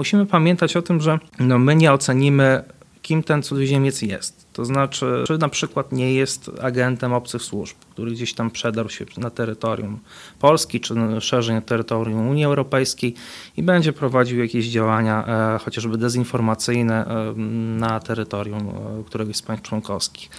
Musimy pamiętać o tym, że no, my nie ocenimy, kim ten cudzoziemiec jest. To znaczy, czy na przykład nie jest agentem obcych służb, który gdzieś tam przedarł się na terytorium Polski, czy szerzej na terytorium Unii Europejskiej i będzie prowadził jakieś działania, e, chociażby dezinformacyjne, e, na terytorium e, któregoś z państw członkowskich.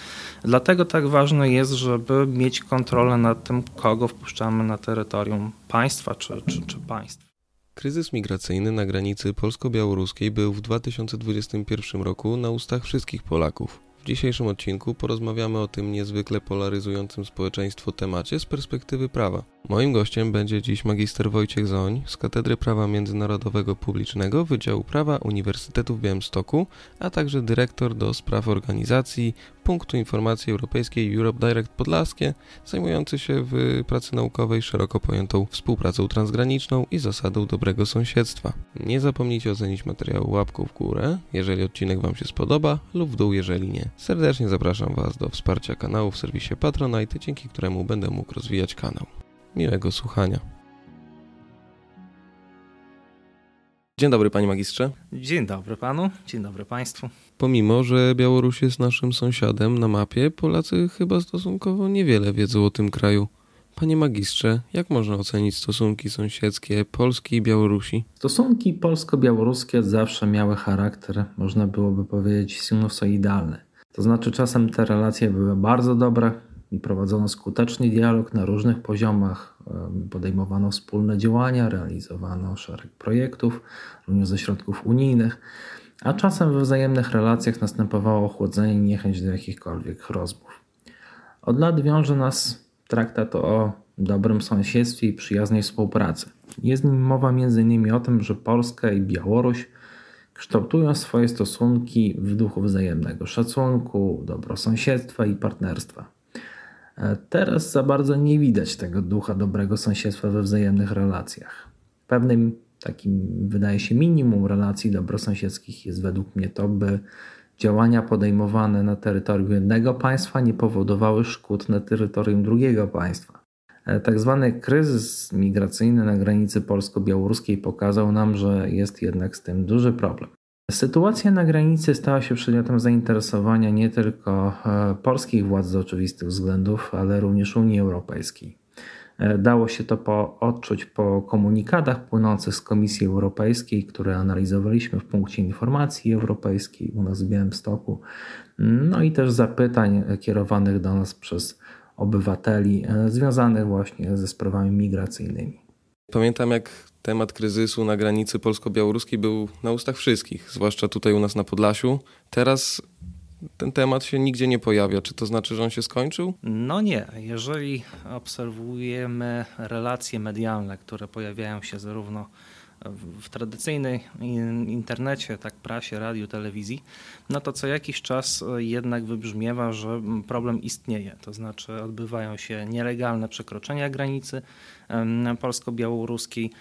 Dlatego tak ważne jest, żeby mieć kontrolę nad tym, kogo wpuszczamy na terytorium państwa czy, czy, czy państw. Kryzys migracyjny na granicy polsko-białoruskiej był w 2021 roku na ustach wszystkich Polaków. W dzisiejszym odcinku porozmawiamy o tym niezwykle polaryzującym społeczeństwo temacie z perspektywy prawa. Moim gościem będzie dziś magister Wojciech Zoń z Katedry Prawa Międzynarodowego Publicznego Wydziału Prawa Uniwersytetu w Białymstoku, a także dyrektor do spraw organizacji Punktu Informacji Europejskiej Europe Direct Podlaskie, zajmujący się w pracy naukowej szeroko pojętą współpracą transgraniczną i zasadą dobrego sąsiedztwa. Nie zapomnijcie ocenić materiału łapką w górę, jeżeli odcinek Wam się spodoba, lub w dół, jeżeli nie. Serdecznie zapraszam Was do wsparcia kanału w serwisie Patronite, dzięki któremu będę mógł rozwijać kanał. Miłego słuchania. Dzień dobry, panie magistrze. Dzień dobry panu, dzień dobry państwu. Pomimo, że Białoruś jest naszym sąsiadem na mapie, Polacy chyba stosunkowo niewiele wiedzą o tym kraju. Panie magistrze, jak można ocenić stosunki sąsiedzkie Polski i Białorusi? Stosunki polsko-białoruskie zawsze miały charakter, można byłoby powiedzieć, sinusoidalny. To znaczy, czasem te relacje były bardzo dobre, prowadzono skuteczny dialog na różnych poziomach, podejmowano wspólne działania, realizowano szereg projektów, również ze środków unijnych, a czasem we wzajemnych relacjach następowało ochłodzenie i niechęć do jakichkolwiek rozmów. Od lat wiąże nas traktat o dobrym sąsiedztwie i przyjaznej współpracy. Jest nim mowa m.in. o tym, że Polska i Białoruś kształtują swoje stosunki w duchu wzajemnego szacunku, dobrosąsiedztwa i partnerstwa. E, teraz za bardzo nie widać tego ducha dobrego sąsiedztwa we wzajemnych relacjach. Pewnym takim, wydaje się, minimum relacji dobrosąsiedzkich jest według mnie to, by działania podejmowane na terytorium jednego państwa nie powodowały szkód na terytorium drugiego państwa. E, tak zwany kryzys migracyjny na granicy polsko-białoruskiej pokazał nam, że jest jednak z tym duży problem. Sytuacja na granicy stała się przedmiotem zainteresowania nie tylko e, polskich władz z oczywistych względów, ale również Unii Europejskiej. E, dało się to po, odczuć po komunikatach płynących z Komisji Europejskiej, które analizowaliśmy w punkcie informacji europejskiej u nas w Białymstoku, no i też zapytań kierowanych do nas przez obywateli e, związanych właśnie ze sprawami migracyjnymi. Pamiętam, jak temat kryzysu na granicy polsko-białoruskiej był na ustach wszystkich, zwłaszcza tutaj u nas na Podlasiu. Teraz ten temat się nigdzie nie pojawia. Czy to znaczy, że on się skończył? No nie. Jeżeli obserwujemy relacje medialne, które pojawiają się zarówno w tradycyjnej internecie, tak prasie, radiu, telewizji, no to co jakiś czas jednak wybrzmiewa, że problem istnieje. To znaczy odbywają się nielegalne przekroczenia granicy polsko-białoruskiej,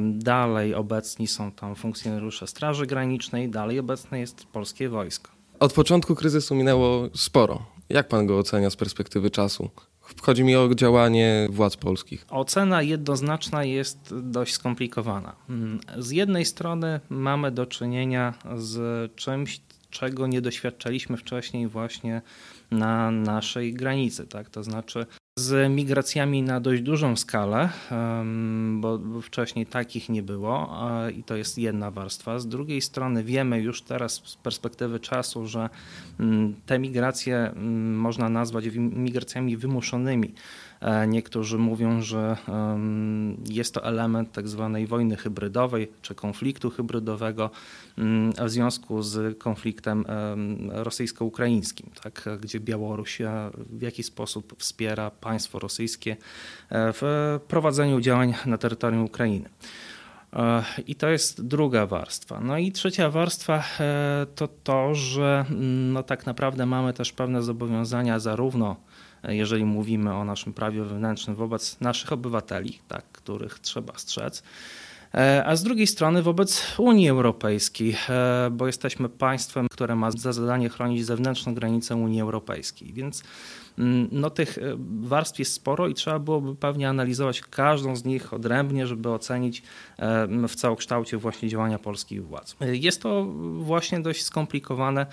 Dalej obecni są tam funkcjonariusze Straży Granicznej, dalej obecne jest polskie wojsko. Od początku kryzysu minęło sporo. Jak pan go ocenia z perspektywy czasu? Chodzi mi o działanie władz polskich. Ocena jednoznaczna jest dość skomplikowana. Mm, z jednej strony mamy do czynienia z czymś, czego nie doświadczaliśmy wcześniej właśnie na naszej granicy. Tak? To znaczy z migracjami na dość dużą skalę, bo wcześniej takich nie było i to jest jedna warstwa. Z drugiej strony wiemy już teraz z perspektywy czasu, że mm, te migracje mm, można nazwać migracjami wymuszonymi. E, niektórzy mówią, że jest to element tak zwanej wojny hybrydowej czy konfliktu hybrydowego mm, w związku z konfliktem rosyjsko-ukraińskim, tak, gdzie Białoruś e, w jakiś sposób wspiera państwo rosyjskie e, w prowadzeniu działań na terytorium Ukrainy. I to jest druga warstwa. No i trzecia warstwa to to, że mm, no tak naprawdę mamy też pewne zobowiązania zarówno jeżeli mówimy o naszym prawie wewnętrznym wobec naszych obywateli, tak, których trzeba strzec, E, a z drugiej strony wobec Unii Europejskiej, e, bo jesteśmy państwem, które ma za zadanie chronić zewnętrzną granicę Unii Europejskiej. Więc no, tych e, warstw jest sporo i trzeba byłoby pewnie analizować każdą z nich odrębnie, żeby ocenić w całokształcie właśnie działania polskich władz. Jest to właśnie dość skomplikowane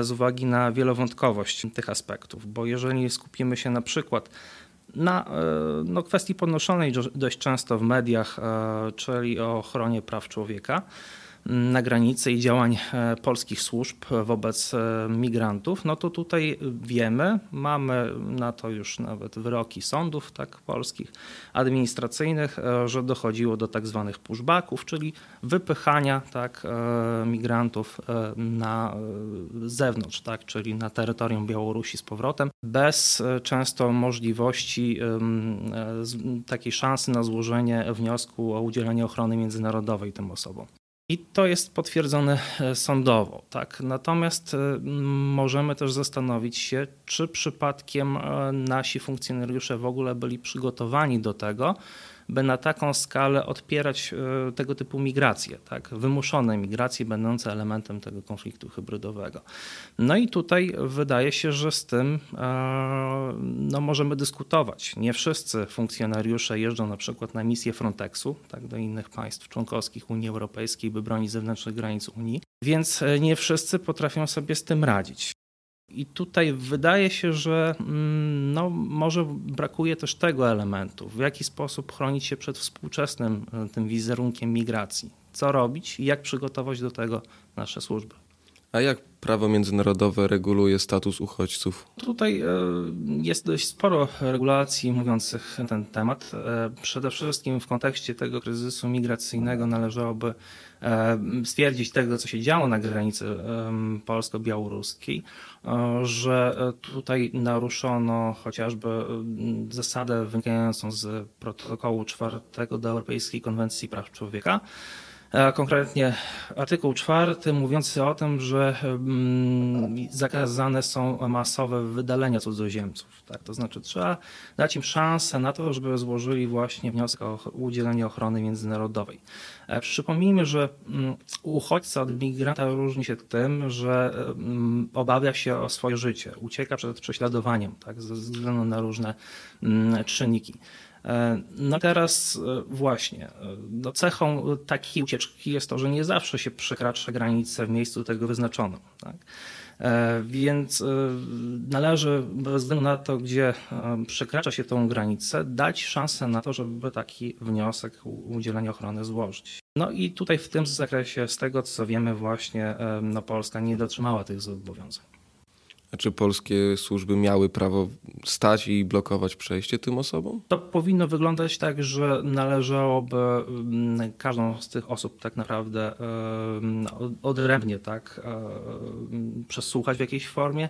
z uwagi na wielowątkowość tych aspektów, bo jeżeli skupimy się na przykład na e, no, kwestii podnoszonej dość często w mediach, e, czyli o ochronie praw człowieka na granicy i działań e, polskich służb wobec e, migrantów, no to tutaj wiemy, mamy na to już nawet wyroki sądów tak polskich, administracyjnych, e, że dochodziło do tak zwanych pushbacków, czyli wypychania tak migrantów na zewnątrz, tak, czyli na terytorium Białorusi z powrotem, bez często możliwości takiej szansy na złożenie wniosku o udzielenie ochrony międzynarodowej tym osobom. I to jest potwierdzone e, sądowo. Tak? Natomiast e, możemy też zastanowić się, czy przypadkiem e, nasi funkcjonariusze w ogóle byli przygotowani do tego, by na taką skalę odpierać e, tego typu migracje, tak? wymuszone migracje będące elementem tego konfliktu hybrydowego. No i tutaj wydaje się, że z tym e, no, możemy dyskutować. Nie wszyscy funkcjonariusze jeżdżą na przykład na misję Frontexu tak, do innych państw członkowskich Unii Europejskiej, by bronić zewnętrznych granic Unii, więc e, nie wszyscy potrafią sobie z tym radzić. I tutaj wydaje się, że mm, no, może brakuje też tego elementu, w jaki sposób chronić się przed współczesnym e, tym wizerunkiem migracji. Co robić i jak przygotować do tego nasze służby. A jak prawo międzynarodowe reguluje status uchodźców? Tutaj e, jest dość sporo regulacji mówiących na ten temat. E, przede wszystkim w kontekście tego kryzysu migracyjnego należałoby stwierdzić tego, co się działo na granicy polsko-białoruskiej, że tutaj naruszono chociażby zasadę wynikającą z protokołu czwartego do Europejskiej Konwencji Praw Człowieka, Konkretnie artykuł czwarty mówiący o tym, że mm, zakazane są masowe wydalenia cudzoziemców. Tak? To znaczy trzeba dać im szansę na to, żeby złożyli właśnie wniosek o udzielenie ochrony międzynarodowej. E, przypomnijmy, że mm, uchodźca od migranta różni się tym, że mm, obawia się o swoje życie, ucieka przed prześladowaniem tak? ze względu na różne czynniki. E, no teraz e, właśnie, e, no cechą takiej ucieczki jest to, że nie zawsze się przekracza granicę w miejscu tego wyznaczonym. Tak? Więc należy, bez względu na to, gdzie przekracza się tą granicę, dać szansę na to, żeby taki wniosek udzielenia ochrony złożyć. No i tutaj w tym zakresie, z tego co wiemy, właśnie no Polska nie dotrzymała tych zobowiązań. Czy polskie służby miały prawo stać i blokować przejście tym osobom? To powinno wyglądać tak, że należałoby mm, każdą z tych osób tak naprawdę odrębnie tak, przesłuchać w jakiejś formie,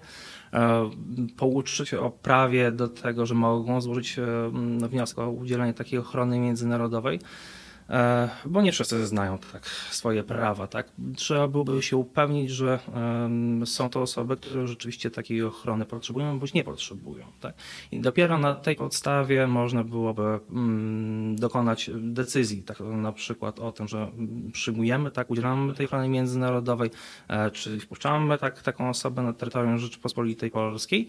pouczyć o prawie do tego, że mogą złożyć wniosek o udzielenie takiej ochrony międzynarodowej. E, bo nie wszyscy znają tak swoje prawa. Tak? Trzeba byłoby się upewnić, że są to osoby, które rzeczywiście takiej ochrony potrzebują bądź nie potrzebują. Tak? I dopiero na tej podstawie można byłoby mm, dokonać decyzji, tak, na przykład o tym, że przyjmujemy, tak, udzielamy tej ochrony międzynarodowej, e, czy wpuszczamy tak, taką osobę na terytorium Rzeczypospolitej Polskiej,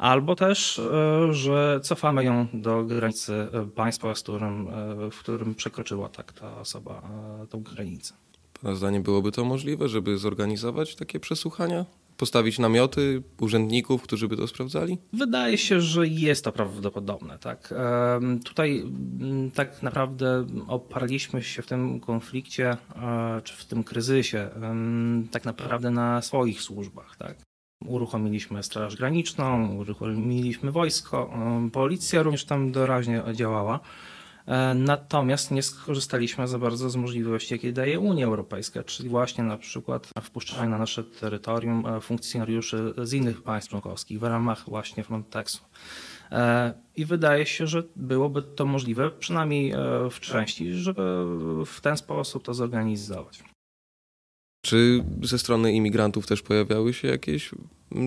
albo też, e, że cofamy ją do granicy e, państwa, z którym, e, w którym przekroczyła tak ta osoba tą granicę. Pana zdaniem byłoby to możliwe, żeby zorganizować takie przesłuchania? Postawić namioty urzędników, którzy by to sprawdzali? Wydaje się, że jest to prawdopodobne. Tak. Tutaj tak naprawdę oparliśmy się w tym konflikcie, czy w tym kryzysie, tak naprawdę na swoich służbach. Tak. Uruchomiliśmy Straż Graniczną, uruchomiliśmy wojsko, policja również tam doraźnie działała. E, natomiast nie skorzystaliśmy za bardzo z możliwości, jakie daje Unia Europejska, czyli właśnie na przykład wpuszczania na nasze terytorium e, funkcjonariuszy z innych państw członkowskich w ramach właśnie Frontexu. E, I wydaje się, że byłoby to możliwe, przynajmniej w części, żeby w ten sposób to zorganizować. Czy ze strony imigrantów też pojawiały się jakieś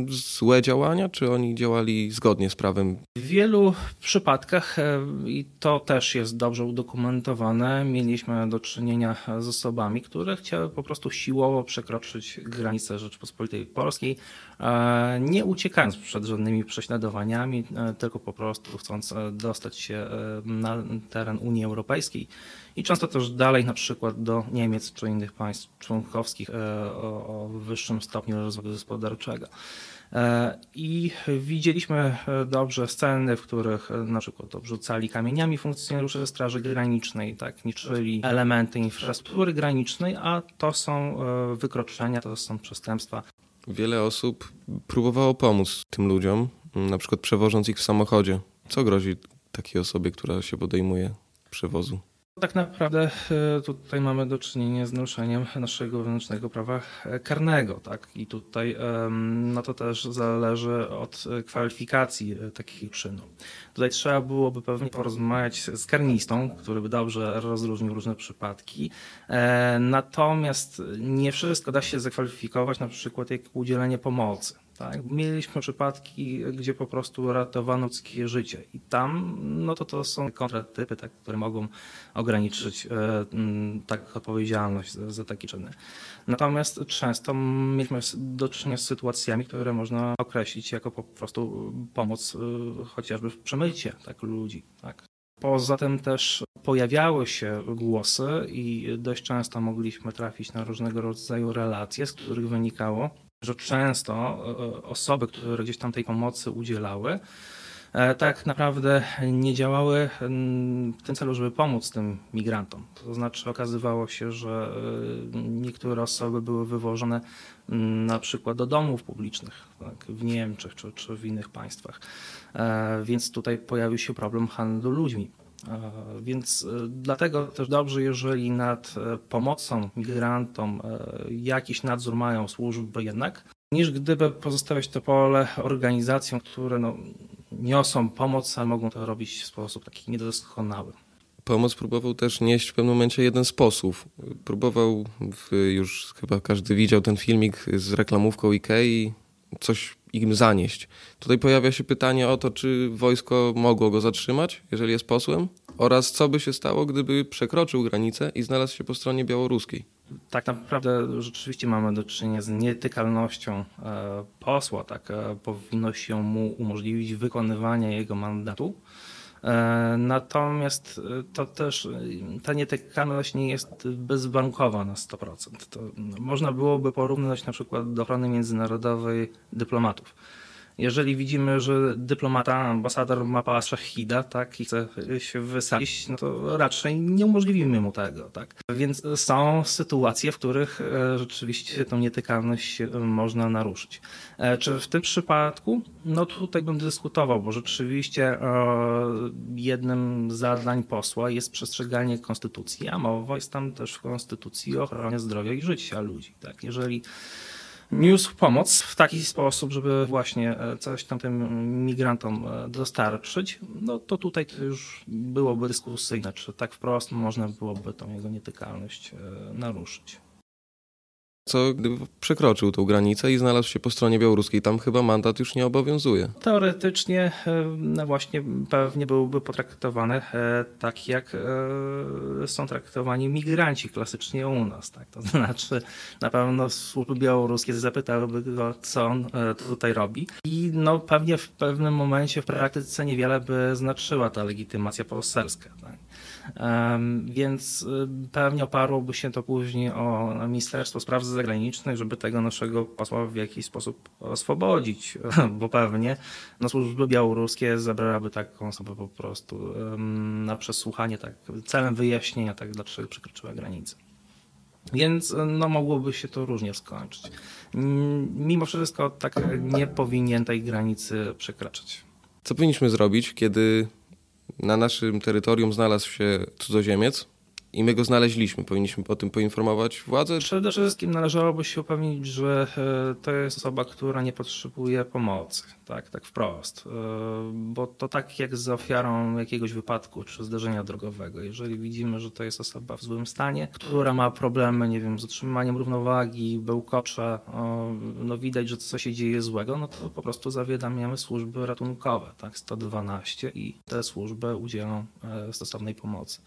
złe działania, czy oni działali zgodnie z prawem? W wielu przypadkach, e, i to też jest dobrze udokumentowane, mieliśmy do czynienia z osobami, które chciały po prostu siłowo przekroczyć granice Rzeczypospolitej Polskiej, e, nie uciekając przed żadnymi prześladowaniami, e, tylko po prostu chcąc dostać się na teren Unii Europejskiej i często też dalej, na przykład do Niemiec czy innych państw członkowskich o wyższym stopniu rozwoju gospodarczego. E, I widzieliśmy e, dobrze sceny, w których e, na przykład obrzucali kamieniami funkcjonariusze Straży Granicznej, tak, niszczyli elementy infrastruktury granicznej, a to są wykroczenia, to są przestępstwa. Wiele osób próbowało pomóc tym ludziom, na przykład przewożąc ich w samochodzie. Co grozi takiej osobie, która się podejmuje przewozu? Tak naprawdę e, tutaj mamy do czynienia z naruszeniem naszego wewnętrznego prawa karnego. Tak? I tutaj no to też zależy od kwalifikacji e, takich czynów. Tutaj trzeba byłoby pewnie porozmawiać z karnistą, który by dobrze rozróżnił różne przypadki. E, natomiast nie wszystko da się zakwalifikować na przykład jak udzielenie pomocy. Tak? Mieliśmy przypadki, gdzie po prostu ratowano ludzkie życie i tam no to, to są kontratypy, tak, które mogą ograniczyć e, tak, odpowiedzialność za, za takie czyny. Natomiast często mieliśmy do czynienia z sytuacjami, które można określić jako po prostu pomoc e, chociażby w przemycie tak, ludzi. Tak? Poza tym też pojawiały się głosy i dość często mogliśmy trafić na różnego rodzaju relacje, z których wynikało, że często e, osoby, które gdzieś tam tej pomocy udzielały, e, tak naprawdę nie działały w tym celu, żeby pomóc tym migrantom. To znaczy okazywało się, że e, niektóre osoby były wywożone na przykład do domów publicznych tak, w Niemczech czy, czy w innych państwach. Więc tutaj pojawił się problem handlu ludźmi. E, więc e, dlatego też dobrze, jeżeli nad e, pomocą migrantom jakiś nadzór mają służby jednak, niż gdyby pozostawiać to pole organizacjom, które no, niosą pomoc, a mogą to robić w sposób taki niedoskonały. Pomoc próbował też nieść w pewnym momencie jeden z posłów. Próbował, już chyba każdy widział ten filmik z reklamówką Ikei, coś im zanieść. Tutaj pojawia się pytanie o to, czy wojsko mogło go zatrzymać, jeżeli jest posłem, oraz co by się stało, gdyby przekroczył granicę i znalazł się po stronie białoruskiej. Tak naprawdę rzeczywiście mamy do czynienia z nietykalnością e, posła. Tak, e, powinno się mu umożliwić wykonywanie jego mandatu. E, natomiast to też ta nietykalność nie jest bezbankowa na 100%. To można byłoby porównać na przykład do ochrony międzynarodowej dyplomatów jeżeli widzimy, że dyplomata, ambasador ma pas szachida, tak, i chce się wysadzić, no to raczej nie umożliwimy mu tego, tak. Więc są sytuacje, w których e, rzeczywiście tą nietykalność można naruszyć. E, czy w tym przypadku? No tutaj bym dyskutował, bo rzeczywiście e, jednym z zadań posła jest przestrzeganie konstytucji, a mowa jest tam też w konstytucji o ochronie zdrowia i życia ludzi, tak. Jeżeli niósł pomoc w taki sposób, żeby właśnie e, coś tam tym migrantom e, dostarczyć, no to tutaj to już byłoby dyskusyjne, czy tak wprost można byłoby tą jego nietykalność e, naruszyć co gdyby przekroczył tą granicę i znalazł się po stronie białoruskiej. Tam chyba mandat już nie obowiązuje. Teoretycznie no właśnie pewnie byłby potraktowany tak, jak są traktowani migranci klasycznie u nas. Tak? To znaczy na pewno służby białoruskie zapytałyby go, co on e, tutaj robi i no pewnie w pewnym momencie w praktyce niewiele by znaczyła ta legitymacja poselska. Tak? Więc y, pewnie oparłoby się to później o Ministerstwo Spraw Zagranicznych, żeby tego naszego posła w jakiś sposób oswobodzić, bo pewnie no, służby białoruskie zabrałyby taką osobę po prostu na przesłuchanie, tak, celem wyjaśnienia, tak, dlaczego przekroczyła granicę. Więc no, mogłoby się to różnie skończyć. Mimo wszystko tak nie powinien tej granicy przekraczać. Co powinniśmy zrobić, kiedy na naszym terytorium znalazł się cudzoziemiec i my go znaleźliśmy. Powinniśmy o tym poinformować władze? Przede wszystkim należałoby się upewnić, że e, to jest osoba, która nie potrzebuje pomocy, tak, tak wprost. E, bo to tak jak z ofiarą jakiegoś wypadku czy zdarzenia drogowego. Jeżeli widzimy, że to jest osoba w złym stanie, która ma problemy, nie wiem, z utrzymaniem równowagi, bełkocze, no widać, że coś się dzieje złego, no to po prostu zawiadamiamy służby ratunkowe, tak, 112 i te służby udzielą e, stosownej pomocy.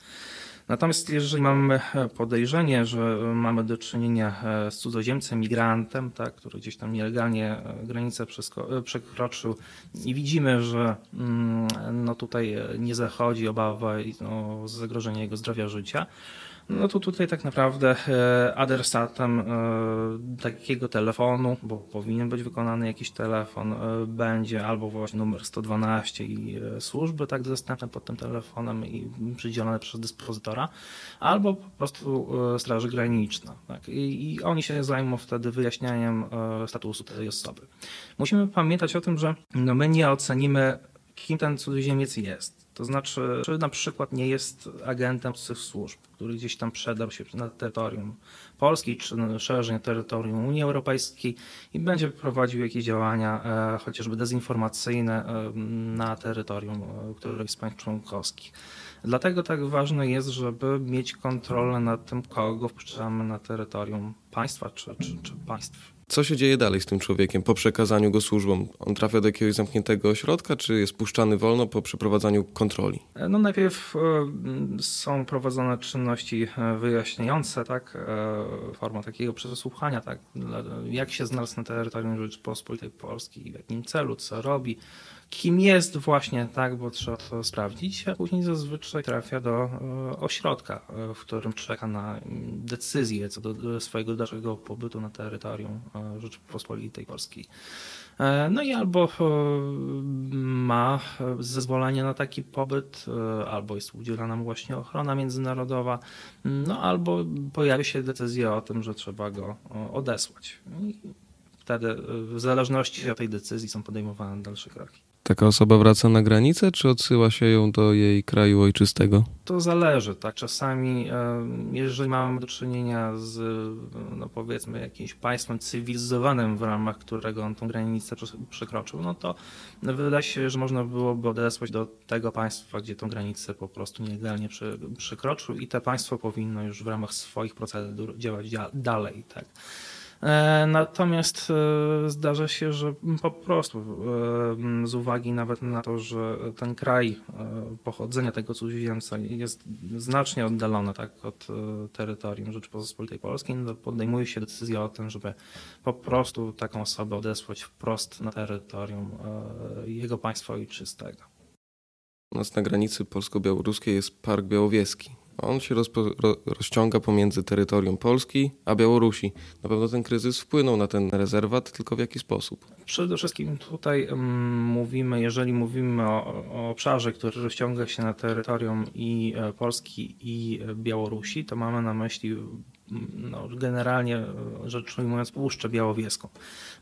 Natomiast jeżeli mamy podejrzenie, że mamy do czynienia e, z cudzoziemcem, migrantem, tak, który gdzieś tam nielegalnie e, granicę przekroczył i widzimy, że mm, no tutaj nie zachodzi obawa o zagrożenie jego zdrowia życia, no to tutaj tak naprawdę e, adresatem e, takiego telefonu, bo powinien być wykonany jakiś telefon, e, będzie albo właśnie numer 112 i służby tak dostępne pod tym telefonem i przydzielone przez dyspozytora, albo po prostu Straży Graniczna. Tak? I, I oni się zajmą wtedy wyjaśnianiem statusu tej osoby. Musimy pamiętać o tym, że no my nie ocenimy, kim ten cudzoziemiec jest to znaczy, czy na przykład nie jest agentem tych służb, który gdzieś tam przedał się na terytorium Polski, czy szerzej na terytorium Unii Europejskiej i będzie prowadził jakieś działania, e, chociażby dezinformacyjne e, na terytorium e, któregoś z państw członkowskich. Dlatego tak ważne jest, żeby mieć kontrolę nad tym, kogo wpuszczamy na terytorium państwa czy, czy, czy państw. Co się dzieje dalej z tym człowiekiem po przekazaniu go służbom? On trafia do jakiegoś zamkniętego ośrodka, czy jest puszczany wolno po przeprowadzaniu kontroli? No najpierw e, są prowadzone czynności e, wyjaśniające, tak, e, forma takiego przesłuchania, tak, jak się znalazł na terytorium Rzeczypospolitej Polskiej, w jakim celu, co robi, kim jest właśnie, tak, bo trzeba to sprawdzić, a później zazwyczaj trafia do e, ośrodka, e, w którym czeka na decyzję co do swojego dalszego pobytu na terytorium e, Rzeczypospolitej Polskiej. No i albo ma zezwolenie na taki pobyt, albo jest udzielana mu właśnie ochrona międzynarodowa, no albo pojawia się decyzja o tym, że trzeba go odesłać. Wtedy w zależności od tej decyzji są podejmowane dalsze kroki. Taka osoba wraca na granicę, czy odsyła się ją do jej kraju ojczystego? To zależy, tak. Czasami, jeżeli mamy do czynienia z, no powiedzmy, jakimś państwem cywilizowanym, w ramach którego on tą granicę przekroczył, no to wydaje się, że można byłoby odesłać do tego państwa, gdzie tą granicę po prostu nielegalnie przekroczył i to państwo powinno już w ramach swoich procedur działać dalej, tak. E, natomiast e, zdarza się, że po prostu e, z uwagi nawet na to, że ten kraj pochodzenia tego cudzoziemca jest znacznie oddalony tak, od terytorium Rzeczypospolitej Polskiej, no podejmuje się decyzja o tym, żeby po prostu taką osobę odesłać wprost na terytorium jego państwa ojczystego. U nas na granicy polsko-białoruskiej jest Park Białowieski. On się rozpo, ro, rozciąga pomiędzy terytorium Polski a Białorusi. Na pewno ten kryzys wpłynął na ten rezerwat, tylko w jaki sposób? Przede wszystkim tutaj um, mówimy, jeżeli mówimy o, o, obszarze, który rozciąga się na terytorium i e, Polski i e, Białorusi, to mamy na myśli no, generalnie rzecz ujmując Puszczę Białowieską.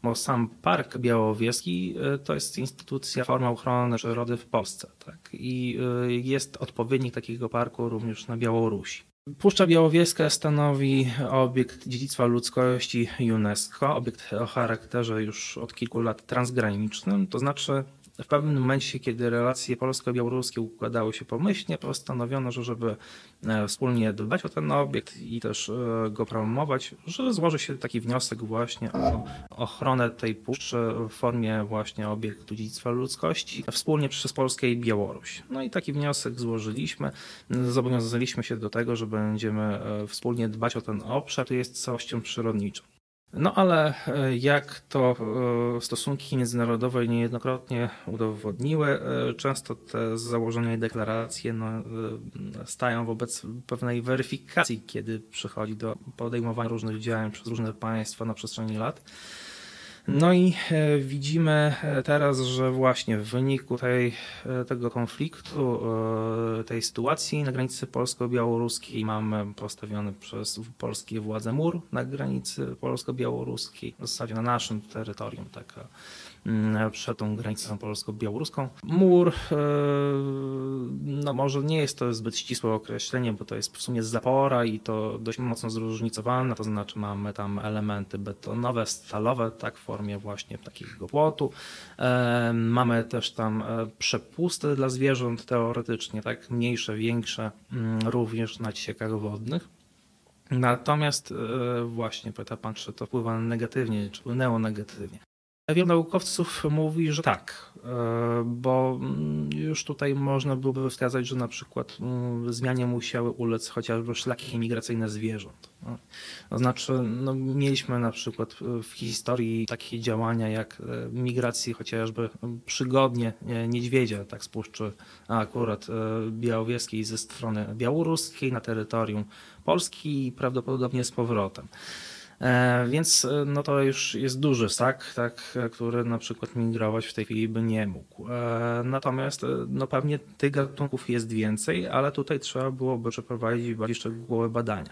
Bo sam Park Białowieski e, to jest instytucja, forma ochrony przyrody w Polsce. Tak? I e, jest odpowiednik takiego parku również na Białorusi. Puszcza Białowieska stanowi obiekt dziedzictwa ludzkości UNESCO, obiekt o charakterze już od kilku lat transgranicznym, to znaczy w pewnym momencie, kiedy relacje polsko-białoruskie układały się pomyślnie, postanowiono, że żeby e, wspólnie dbać o ten obiekt i też e, go promować, że złoży się taki wniosek właśnie o ochronę tej puszczy w formie właśnie obiektu dziedzictwa ludzkości wspólnie przez Polskę i Białoruś. No i taki wniosek złożyliśmy. Zobowiązaliśmy się do tego, że będziemy e, wspólnie dbać o ten obszar, który jest całością przyrodniczą. No ale e, jak to e, stosunki międzynarodowe niejednokrotnie udowodniły, e, często te założenia i deklaracje no, stają wobec pewnej weryfikacji, kiedy przychodzi do podejmowania różnych działań przez różne państwa na przestrzeni lat. No i e, widzimy e, teraz, że właśnie w wyniku tej, e, tego konfliktu, tej sytuacji na granicy polsko-białoruskiej mamy postawiony przez polskie władze mur na granicy polsko-białoruskiej, w zasadzie na naszym terytorium taka przed tą granicą polsko-białoruską. Mur, e, no może nie jest to zbyt ścisłe określenie, bo to jest w sumie zapora i to dość mocno zróżnicowane, to znaczy mamy tam elementy betonowe, stalowe, tak w formie właśnie takiego płotu. E, mamy też tam e, przepusty dla zwierząt teoretycznie, tak mniejsze, większe, mm, również na ciekach wodnych. Natomiast właśnie pyta pan, czy to wpływa negatywnie, czy wpłynęło negatywnie. Wielu naukowców mówi, że tak, e, bo mm, już tutaj można byłoby wskazać, że na przykład mm, zmianie musiały ulec chociażby szlaki migracyjne zwierząt. No, to znaczy, no, mieliśmy na przykład w historii takie działania jak e, migracji chociażby przygodnie niedźwiedzia, tak z puszczy akurat e, białowieskiej ze strony białoruskiej na terytorium Polski i prawdopodobnie z powrotem. E, więc e, no to już jest duży stak, tak, który na przykład migrować w tej chwili by nie mógł. E, natomiast no pewnie tych gatunków jest więcej, ale tutaj trzeba byłoby przeprowadzić bardziej szczegółowe badania.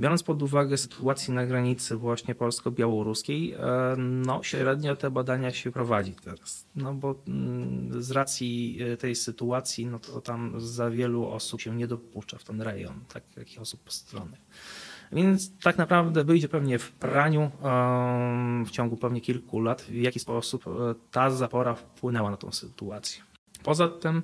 Biorąc pod uwagę sytuację na granicy właśnie polsko-białoruskiej, no średnio te badania się prowadzi teraz. No bo mm, z racji tej sytuacji, no to tam za wielu osób się nie dopuszcza w ten rejon, tak jak i osób postronnych. Więc tak naprawdę wyjdzie pewnie w praniu w ciągu pewnie kilku lat, w jaki sposób e, ta zapora wpłynęła na tą sytuację. Poza tym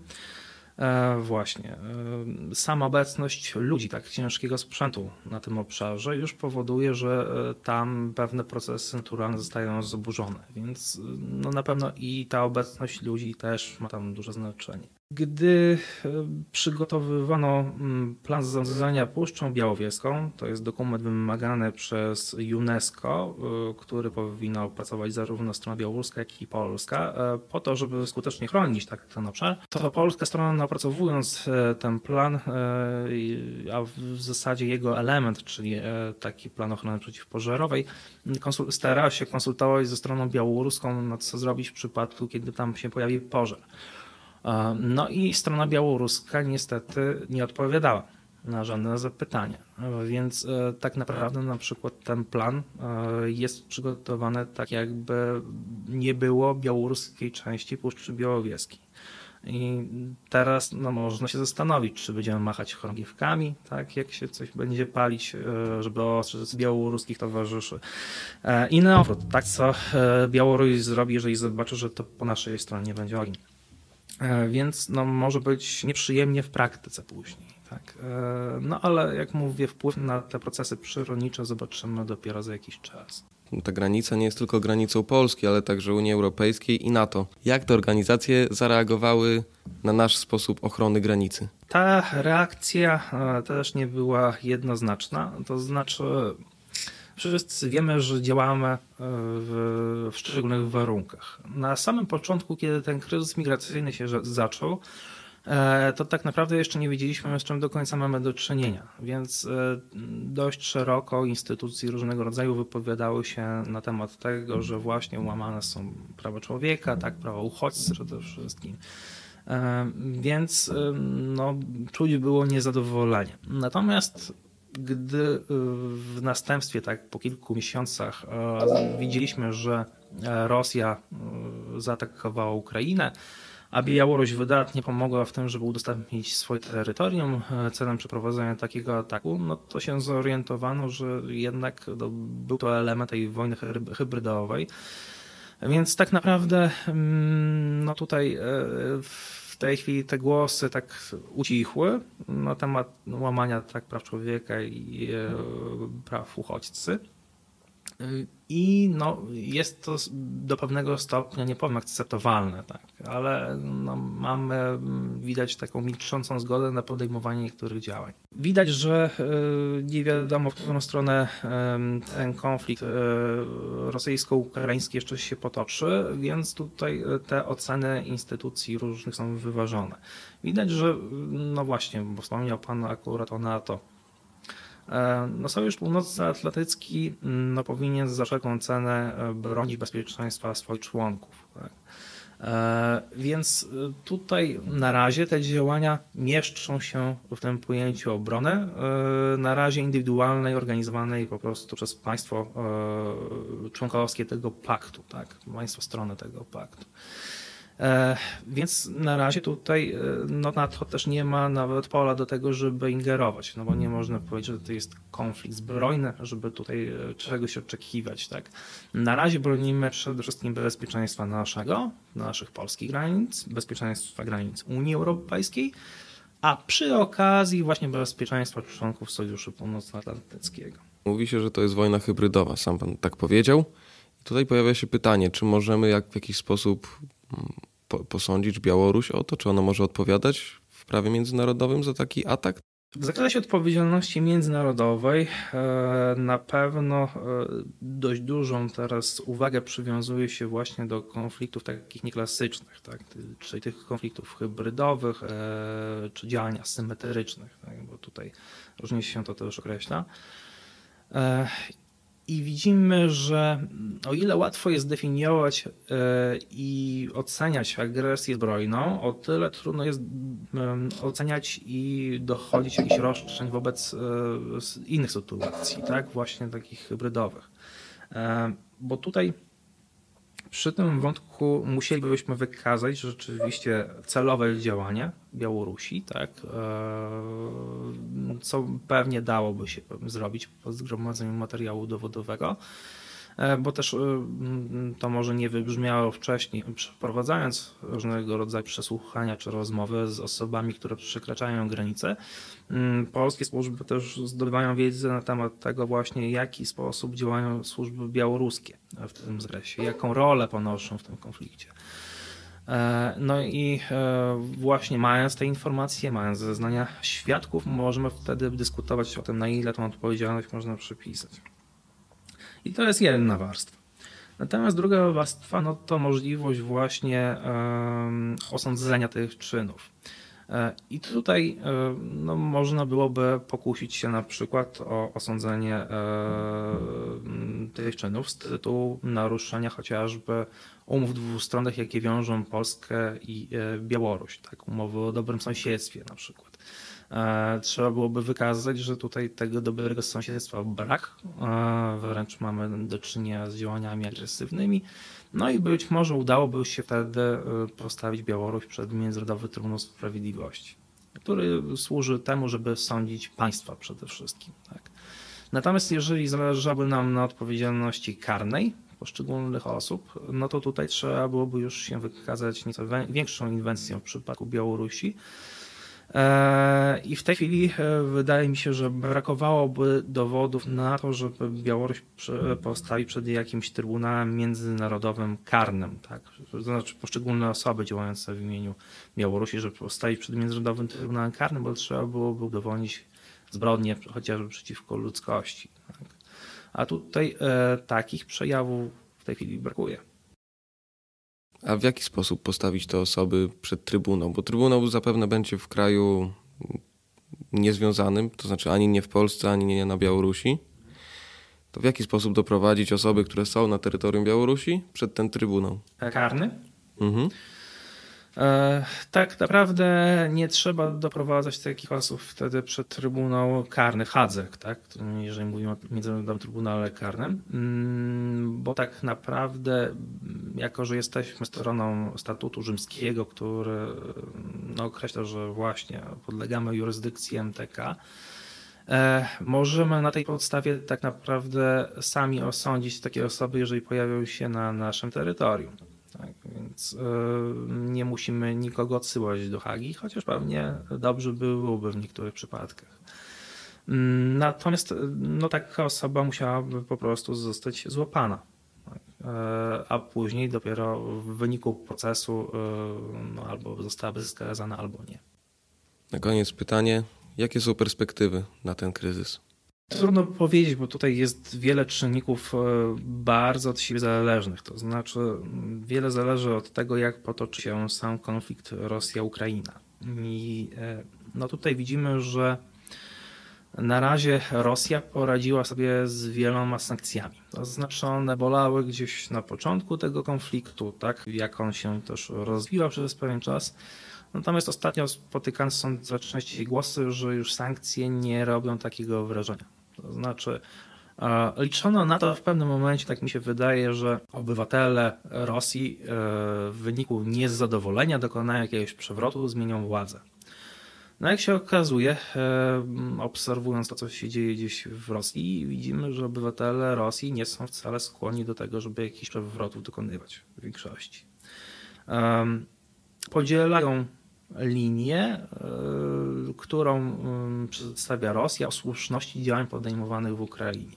e, właśnie e, sama obecność ludzi, tak ciężkiego sprzętu na tym obszarze już powoduje, że tam pewne procesy naturalne zostają zaburzone, więc no na pewno i ta obecność ludzi też ma tam duże znaczenie. Gdy e, przygotowywano mm, plan zarządzania Puszczą Białowieską, to jest dokument wymagany przez UNESCO, e, który powinna opracować zarówno strona białoruska, jak i polska, e, po to, żeby skutecznie chronić tak ten obszar, to polska strona opracowując ten plan, a w zasadzie jego element, czyli taki plan ochrony przeciwpożarowej, starała się konsultować ze stroną białoruską, no co zrobić w przypadku, kiedy tam się pojawi pożar. No i strona białoruska niestety nie odpowiadała na żadne zapytania. Więc e, tak naprawdę na przykład ten plan e, jest przygotowany tak jakby nie było białoruskiej części Puszczy Białowieskiej. I teraz no, można się zastanowić, czy będziemy machać chorągiewkami, tak, jak się coś będzie palić, e, żeby ostrzec białoruskich towarzyszy. I na odwrót, tak co Białoruś zrobi, jeżeli zobaczy, że to po naszej stronie będzie ogień. E, więc no, może być nieprzyjemnie w praktyce później. Tak. E, no ale jak mówię, wpływ na te procesy przyrodnicze zobaczymy dopiero za jakiś czas. Ta granica nie jest tylko granicą Polski, ale także Unii Europejskiej i NATO. Jak te organizacje zareagowały na nasz sposób ochrony granicy? Ta reakcja e, też nie była jednoznaczna. To znaczy, Wszyscy wiemy, że działamy e, w, w szczególnych warunkach. Na samym początku, kiedy ten kryzys migracyjny się zaczął, e, to tak naprawdę jeszcze nie wiedzieliśmy, z czym do końca mamy do czynienia. Więc e, dość szeroko instytucje różnego rodzaju wypowiadały się na temat tego, że właśnie łamane są prawa człowieka, tak, prawa uchodźcy przede wszystkim. Więc no, czuć było niezadowolenie. Natomiast gdy y, w następstwie, tak po kilku miesiącach, y, widzieliśmy, że e, Rosja y, zaatakowała Ukrainę, a Białoruś wydatnie pomogła w tym, żeby udostępnić swoje terytorium e, celem przeprowadzenia takiego ataku, no to się zorientowano, że jednak był to element tej wojny hybrydowej. Więc tak naprawdę mm, no tutaj e, w tej chwili te głosy tak ucichły na temat łamania tak praw człowieka i e, praw uchodźcy. I no, jest to do pewnego stopnia, nie powiem akceptowalne, tak, ale no, mamy, widać taką milczącą zgodę na podejmowanie niektórych działań. Widać, że e, nie wiadomo, w którą stronę ten konflikt e, rosyjsko-ukraiński jeszcze się potoczy, więc tutaj te oceny instytucji różnych są wyważone. Widać, że no właśnie, bo wspomniał Pan akurat o NATO, no Sojusz Północnoatlantycki mm, no, powinien za wszelką cenę bronić bezpieczeństwa swoich członków. Tak? E, więc e, tutaj na razie te działania mieszczą się w tym pojęciu obrony, e, na razie indywidualnej, organizowanej po prostu przez państwo członkowskie tego paktu, tak, państwo strony tego paktu. E, więc na razie tutaj e, no, NATO też nie ma nawet pola do tego, żeby ingerować, no bo nie można powiedzieć, że to jest konflikt zbrojny, żeby tutaj e, czegoś oczekiwać. Tak? Na razie bronimy przede wszystkim bezpieczeństwa naszego, naszych polskich granic, bezpieczeństwa granic Unii Europejskiej, a przy okazji właśnie bezpieczeństwa członków Sojuszu Północnoatlantyckiego. Mówi się, że to jest wojna hybrydowa, sam pan tak powiedział. Tutaj pojawia się pytanie, czy możemy jak w jakiś sposób mm, po, posądzić Białoruś o to, czy ona może odpowiadać w prawie międzynarodowym za taki atak? W zakresie odpowiedzialności międzynarodowej e, na pewno e, dość dużą teraz uwagę przywiązuje się właśnie do konfliktów takich nieklasycznych, tak? czyli tych konfliktów hybrydowych e, czy działań asymetrycznych, tak? bo tutaj różnie się to też określa. I widzimy, że o ile łatwo jest definiować e, i oceniać agresję zbrojną, o tyle trudno jest oceniać i dochodzić jakichś roszczeń wobec e, innych sytuacji, tak, właśnie takich hybrydowych. E, bo tutaj przy tym wątku musielibyśmy wykazać rzeczywiście celowe działanie Białorusi, tak, e, co pewnie dałoby się zrobić po zgromadzeniu materiału dowodowego. E, bo też e, to może nie wybrzmiało wcześniej, przeprowadzając różnego rodzaju przesłuchania czy rozmowy z osobami, które przekraczają granice. Polskie służby też zdobywają wiedzę na temat tego właśnie, w jaki sposób działają służby białoruskie w tym zakresie, jaką rolę ponoszą w tym konflikcie. E, no i właśnie mając te informacje, mając zeznania świadków, możemy wtedy dyskutować o tym, na ile tą odpowiedzialność można przypisać. I to jest jedna warstwa. Natomiast druga warstwa no to możliwość właśnie osądzenia tych czynów. E, I tutaj e, no, można byłoby pokusić się na przykład o osądzenie e, tych czynów z tytułu naruszenia chociażby umów dwustronnych, jakie wiążą Polskę i Białoruś, tak, umowy o dobrym sąsiedztwie na przykład. E, trzeba byłoby wykazać, że tutaj tego dobrego sąsiedztwa brak, e, wręcz mamy do czynienia z działaniami agresywnymi. No i być może udałoby się wtedy e, postawić Białoruś przed Międzynarodowy Trybunał Sprawiedliwości, który służy temu, żeby sądzić państwa przede wszystkim. Tak. Natomiast jeżeli zależałoby nam na odpowiedzialności karnej poszczególnych osób, no to tutaj trzeba byłoby już się wykazać nieco większą inwencją w przypadku Białorusi. E, I w tej chwili e, wydaje mi się, że brakowałoby dowodów na to, żeby Białoruś postawić przed jakimś trybunałem międzynarodowym karnym, tak? To znaczy poszczególne osoby działające w imieniu Białorusi, żeby postawić przed międzynarodowym trybunałem karnym, bo trzeba byłoby udowodnić zbrodnie chociażby przeciwko ludzkości. Tak? A tutaj e, takich przejawów w tej chwili brakuje. A w jaki sposób postawić te osoby przed Trybunał? Bo Trybunał zapewne będzie w kraju niezwiązanym, to znaczy ani nie w Polsce, ani nie na Białorusi. To w jaki sposób doprowadzić osoby, które są na terytorium Białorusi przed ten Trybunał? Karny? Mhm. E, tak naprawdę nie trzeba doprowadzać takich osób wtedy przed Trybunał Karny, Hadzek, tak? jeżeli mówimy o Międzynarodowym Trybunale Karnym, mm, bo tak naprawdę, jako że jesteśmy stroną statutu rzymskiego, który no, określa, że właśnie podlegamy jurysdykcji MTK, e, Możemy na tej podstawie tak naprawdę sami osądzić takie osoby, jeżeli pojawią się na naszym terytorium. Tak, więc yy, nie musimy nikogo odsyłać do Hagi, chociaż pewnie dobrze byłoby w niektórych przypadkach. Mm, natomiast no, taka osoba musiałaby po prostu zostać złapana. E, a później dopiero w wyniku procesu e, no, albo zostałaby skazana, albo nie. Na koniec pytanie: jakie są perspektywy na ten kryzys? Trudno powiedzieć, bo tutaj jest wiele czynników e, bardzo od siebie zależnych. To znaczy, wiele zależy od tego, jak potoczy się sam konflikt Rosja-Ukraina. I no tutaj widzimy, że Na razie Rosja poradziła sobie z wieloma sankcjami. To znaczy one bolały gdzieś na początku tego konfliktu, tak jak on się też rozwijał przez pewien czas. Natomiast ostatnio spotykane są coraz częściej głosy, że już sankcje nie robią takiego wrażenia. To znaczy liczono na to w pewnym momencie, tak mi się wydaje, że obywatele Rosji e, w wyniku niezadowolenia dokonają jakiegoś przewrotu, zmienią władzę. No jak się okazuje, e, obserwując to, co się dzieje gdzieś w Rosji, widzimy, że obywatele Rosji nie są wcale skłonni do tego, żeby jakiś przewrotów dokonywać w większości. Podzielają linię, e, którą przedstawia Rosja o słuszności działań podejmowanych w Ukrainie.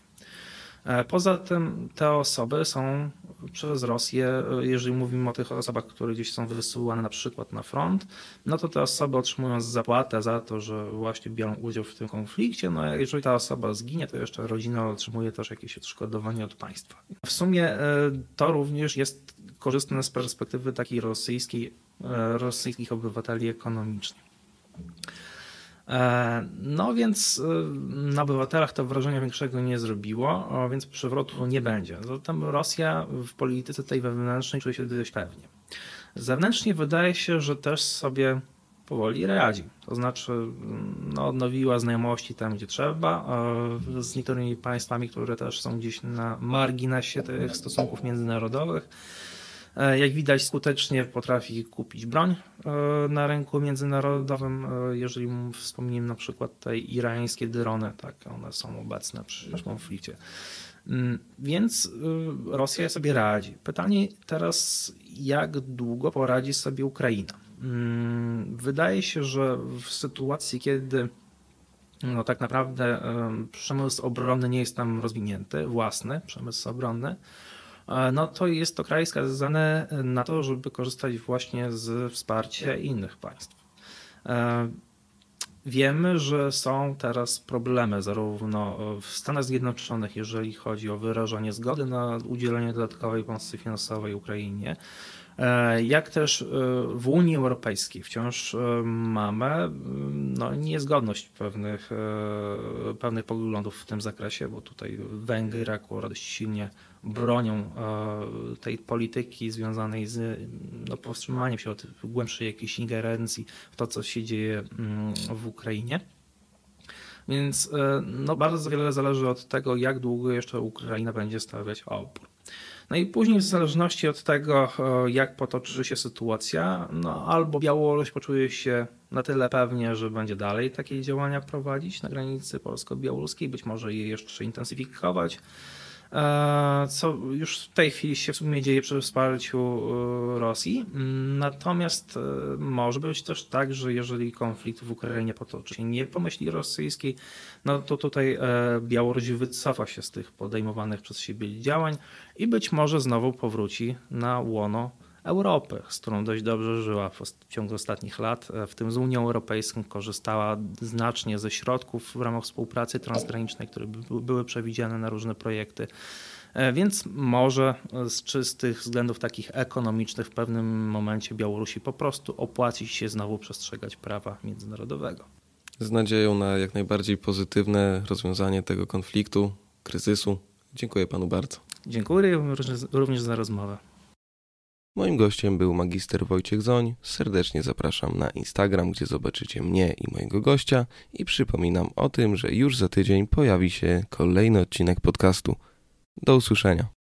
E, poza tym te osoby są przez Rosję, e, jeżeli mówimy o tych osobach, które gdzieś są wysyłane na przykład na front, no to te osoby otrzymują zapłatę za to, że właśnie biorą udział w tym konflikcie. No a jeżeli ta osoba zginie, to jeszcze rodzina otrzymuje też jakieś odszkodowanie od państwa. W sumie e, to również jest korzystne z perspektywy takiej rosyjskiej, rosyjskich obywateli ekonomicznie. E, no więc e, na obywatelach to wrażenia większego nie zrobiło, więc przewrotu nie będzie. Zatem Rosja w polityce tej wewnętrznej czuje się dość pewnie. Zewnętrznie wydaje się, że też sobie powoli radzi. To znaczy no, odnowiła znajomości tam, gdzie trzeba, z niektórymi państwami, które też są gdzieś na marginesie tych stosunków międzynarodowych. E, jak widać, skutecznie potrafi kupić broń e, na rynku międzynarodowym. E, jeżeli wspomnimy na przykład te irańskie drony, tak, one są obecne przy konflikcie. Mm, więc Rosja sobie radzi. Pytanie teraz, jak długo poradzi sobie Ukraina? Mm, wydaje się, że w sytuacji, kiedy no tak naprawdę przemysł obronny nie jest tam rozwinięty, własny przemysł obronny, no to jest to kraj skazany na to, żeby korzystać właśnie z wsparcia innych państw. E, wiemy, że są teraz problemy zarówno w Stanach Zjednoczonych, jeżeli chodzi o wyrażanie zgody na udzielenie dodatkowej pomocy finansowej Ukrainie, jak też e, w Unii Europejskiej wciąż mamy no, niezgodność pewnych, pewnych poglądów w tym zakresie, bo tutaj Węgry akurat silnie bronią e, tej polityki związanej z no, powstrzymaniem się od głębszej jakiejś ingerencji w to, co się dzieje mm, w Ukrainie. Więc e, no, bardzo wiele zależy od tego, jak długo jeszcze Ukraina będzie stawiać opór. No i później w zależności od tego, e, jak potoczy się sytuacja, no albo Białoruś poczuje się na tyle pewnie, że będzie dalej takie działania prowadzić na granicy polsko-białoruskiej, być może je jeszcze intensyfikować, co już w tej chwili się w sumie dzieje przy wsparciu e, Rosji. Natomiast e, może być też tak, że jeżeli konflikt w Ukrainie potoczy się nie po myśli rosyjskiej, no to tutaj Białoruś wycofa się z tych podejmowanych przez siebie działań i być może znowu powróci na łono Europy, z którą dość dobrze żyła w ciągu ostatnich lat, e, w tym z Unią Europejską korzystała znacznie ze środków w ramach współpracy transgranicznej, które były przewidziane na różne projekty. E, więc może z czystych względów takich ekonomicznych w pewnym momencie Białorusi po prostu opłaci się znowu przestrzegać prawa międzynarodowego. Z nadzieją na jak najbardziej pozytywne rozwiązanie tego konfliktu, kryzysu. Dziękuję panu bardzo. Dziękuję również za rozmowę. Moim gościem był magister Wojciech Zoń. Serdecznie zapraszam na Instagram, gdzie zobaczycie mnie i mojego gościa i przypominam o tym, że już za tydzień pojawi się kolejny odcinek podcastu. Do usłyszenia.